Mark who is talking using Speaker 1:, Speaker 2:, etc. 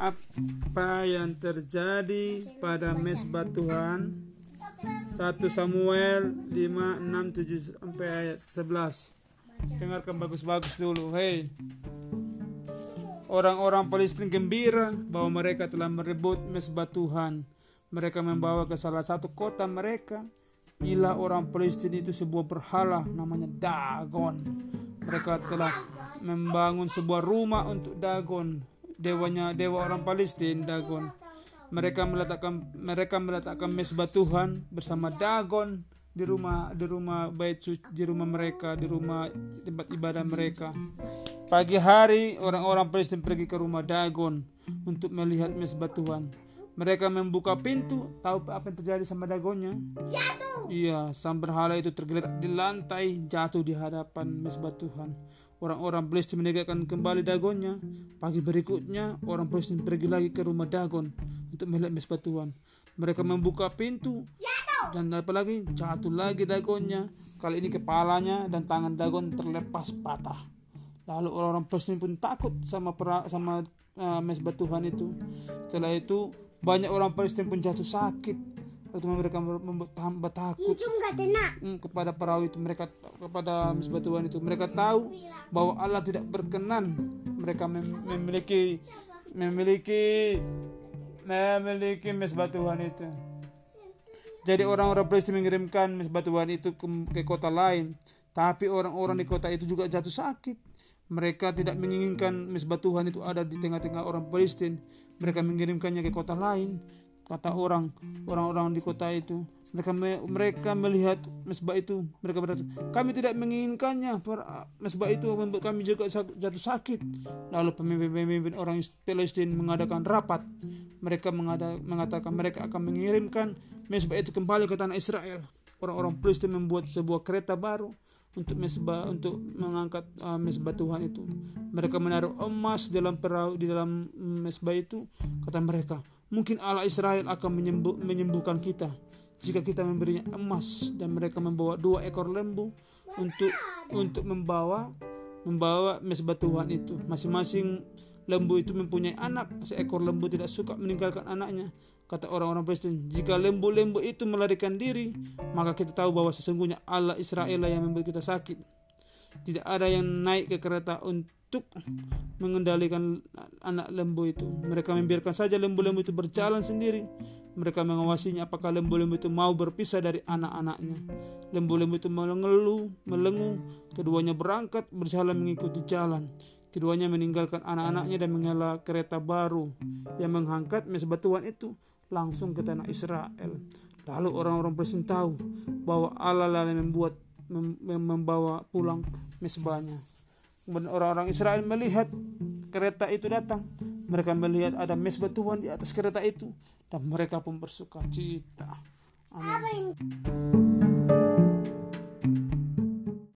Speaker 1: apa yang terjadi pada mesbah Tuhan? 1 Samuel 5 6 7 sampai ayat 11 dengarkan bagus-bagus dulu hei orang-orang Palestina gembira bahwa mereka telah merebut mesbah Tuhan. Mereka membawa ke salah satu kota mereka. Ilah orang Palestina itu sebuah berhala namanya Dagon. Mereka telah membangun sebuah rumah untuk Dagon. Dewanya dewa orang Palestina Dagon. Mereka meletakkan mereka meletakkan mesbah Tuhan bersama Dagon di rumah di rumah bait suci di rumah mereka di rumah tempat ibadah mereka. Pagi hari orang-orang Palestina pergi ke rumah Dagon untuk melihat mesbah Tuhan. Mereka membuka pintu, tahu apa yang terjadi sama dagonnya?
Speaker 2: Jatuh.
Speaker 1: Iya, sang berhala itu tergeletak di lantai, jatuh di hadapan mesbah Tuhan. Orang-orang Palestina menegakkan kembali dagonnya. Pagi berikutnya, orang Palestina pergi lagi ke rumah Dagon untuk melihat mesbah Tuhan. Mereka membuka pintu, dan apa lagi jatuh lagi dagonnya. Kali ini kepalanya dan tangan dagon terlepas patah. Lalu orang-orang Palestina pun takut sama pera, sama uh, mesbah Tuhan itu. Setelah itu banyak orang Palestina pun jatuh sakit. Lalu mereka membuat tambah takut
Speaker 2: Cium gak tenang.
Speaker 1: Hmm, kepada perahu itu mereka kepada mesbah Tuhan itu. Mereka tahu bahwa Allah tidak berkenan. Mereka mem- memiliki memiliki memiliki mesbah Tuhan itu. Jadi orang-orang Palestina mengirimkan mesbah Tuhan itu ke, ke kota lain. Tapi orang-orang di kota itu juga jatuh sakit. Mereka tidak menginginkan mesbah Tuhan itu ada di tengah-tengah orang Palestina. Mereka mengirimkannya ke kota lain kata orang orang-orang di kota itu. Mereka me- mereka melihat mesbah itu. Mereka berkata kami tidak menginginkannya mesbah itu membuat kami juga jatuh sakit. Lalu pemimpin-pemimpin orang Palestina mengadakan rapat. Mereka mengada- mengatakan mereka akan mengirimkan mesbah itu kembali ke tanah Israel. Orang-orang Palestina membuat sebuah kereta baru untuk mesbah untuk mengangkat uh, mesbah Tuhan itu. Mereka menaruh emas dalam perahu di dalam mesbah itu. Kata mereka mungkin Allah Israel akan menyembuh, menyembuhkan kita. Jika kita memberinya emas dan mereka membawa dua ekor lembu untuk untuk membawa membawa mesbah Tuhan itu. Masing-masing lembu itu mempunyai anak. Seekor lembu tidak suka meninggalkan anaknya kata orang-orang Palestina jika lembu-lembu itu melarikan diri maka kita tahu bahwa sesungguhnya Allah Israel yang membuat kita sakit tidak ada yang naik ke kereta untuk mengendalikan anak lembu itu. Mereka membiarkan saja lembu-lembu itu berjalan sendiri. Mereka mengawasinya apakah lembu-lembu itu mau berpisah dari anak-anaknya. Lembu-lembu itu mengeluh, melengu. Keduanya berangkat berjalan mengikuti jalan. Keduanya meninggalkan anak-anaknya dan menghela kereta baru yang mengangkat mesbah Tuhan itu langsung ke tanah Israel. Lalu orang-orang Palestina tahu bahwa Allah lah yang membuat mem- membawa pulang mesbahnya. Kemudian orang-orang Israel melihat kereta itu datang. Mereka melihat ada mesbah Tuhan di atas kereta itu dan mereka pun bersuka cita. Amin.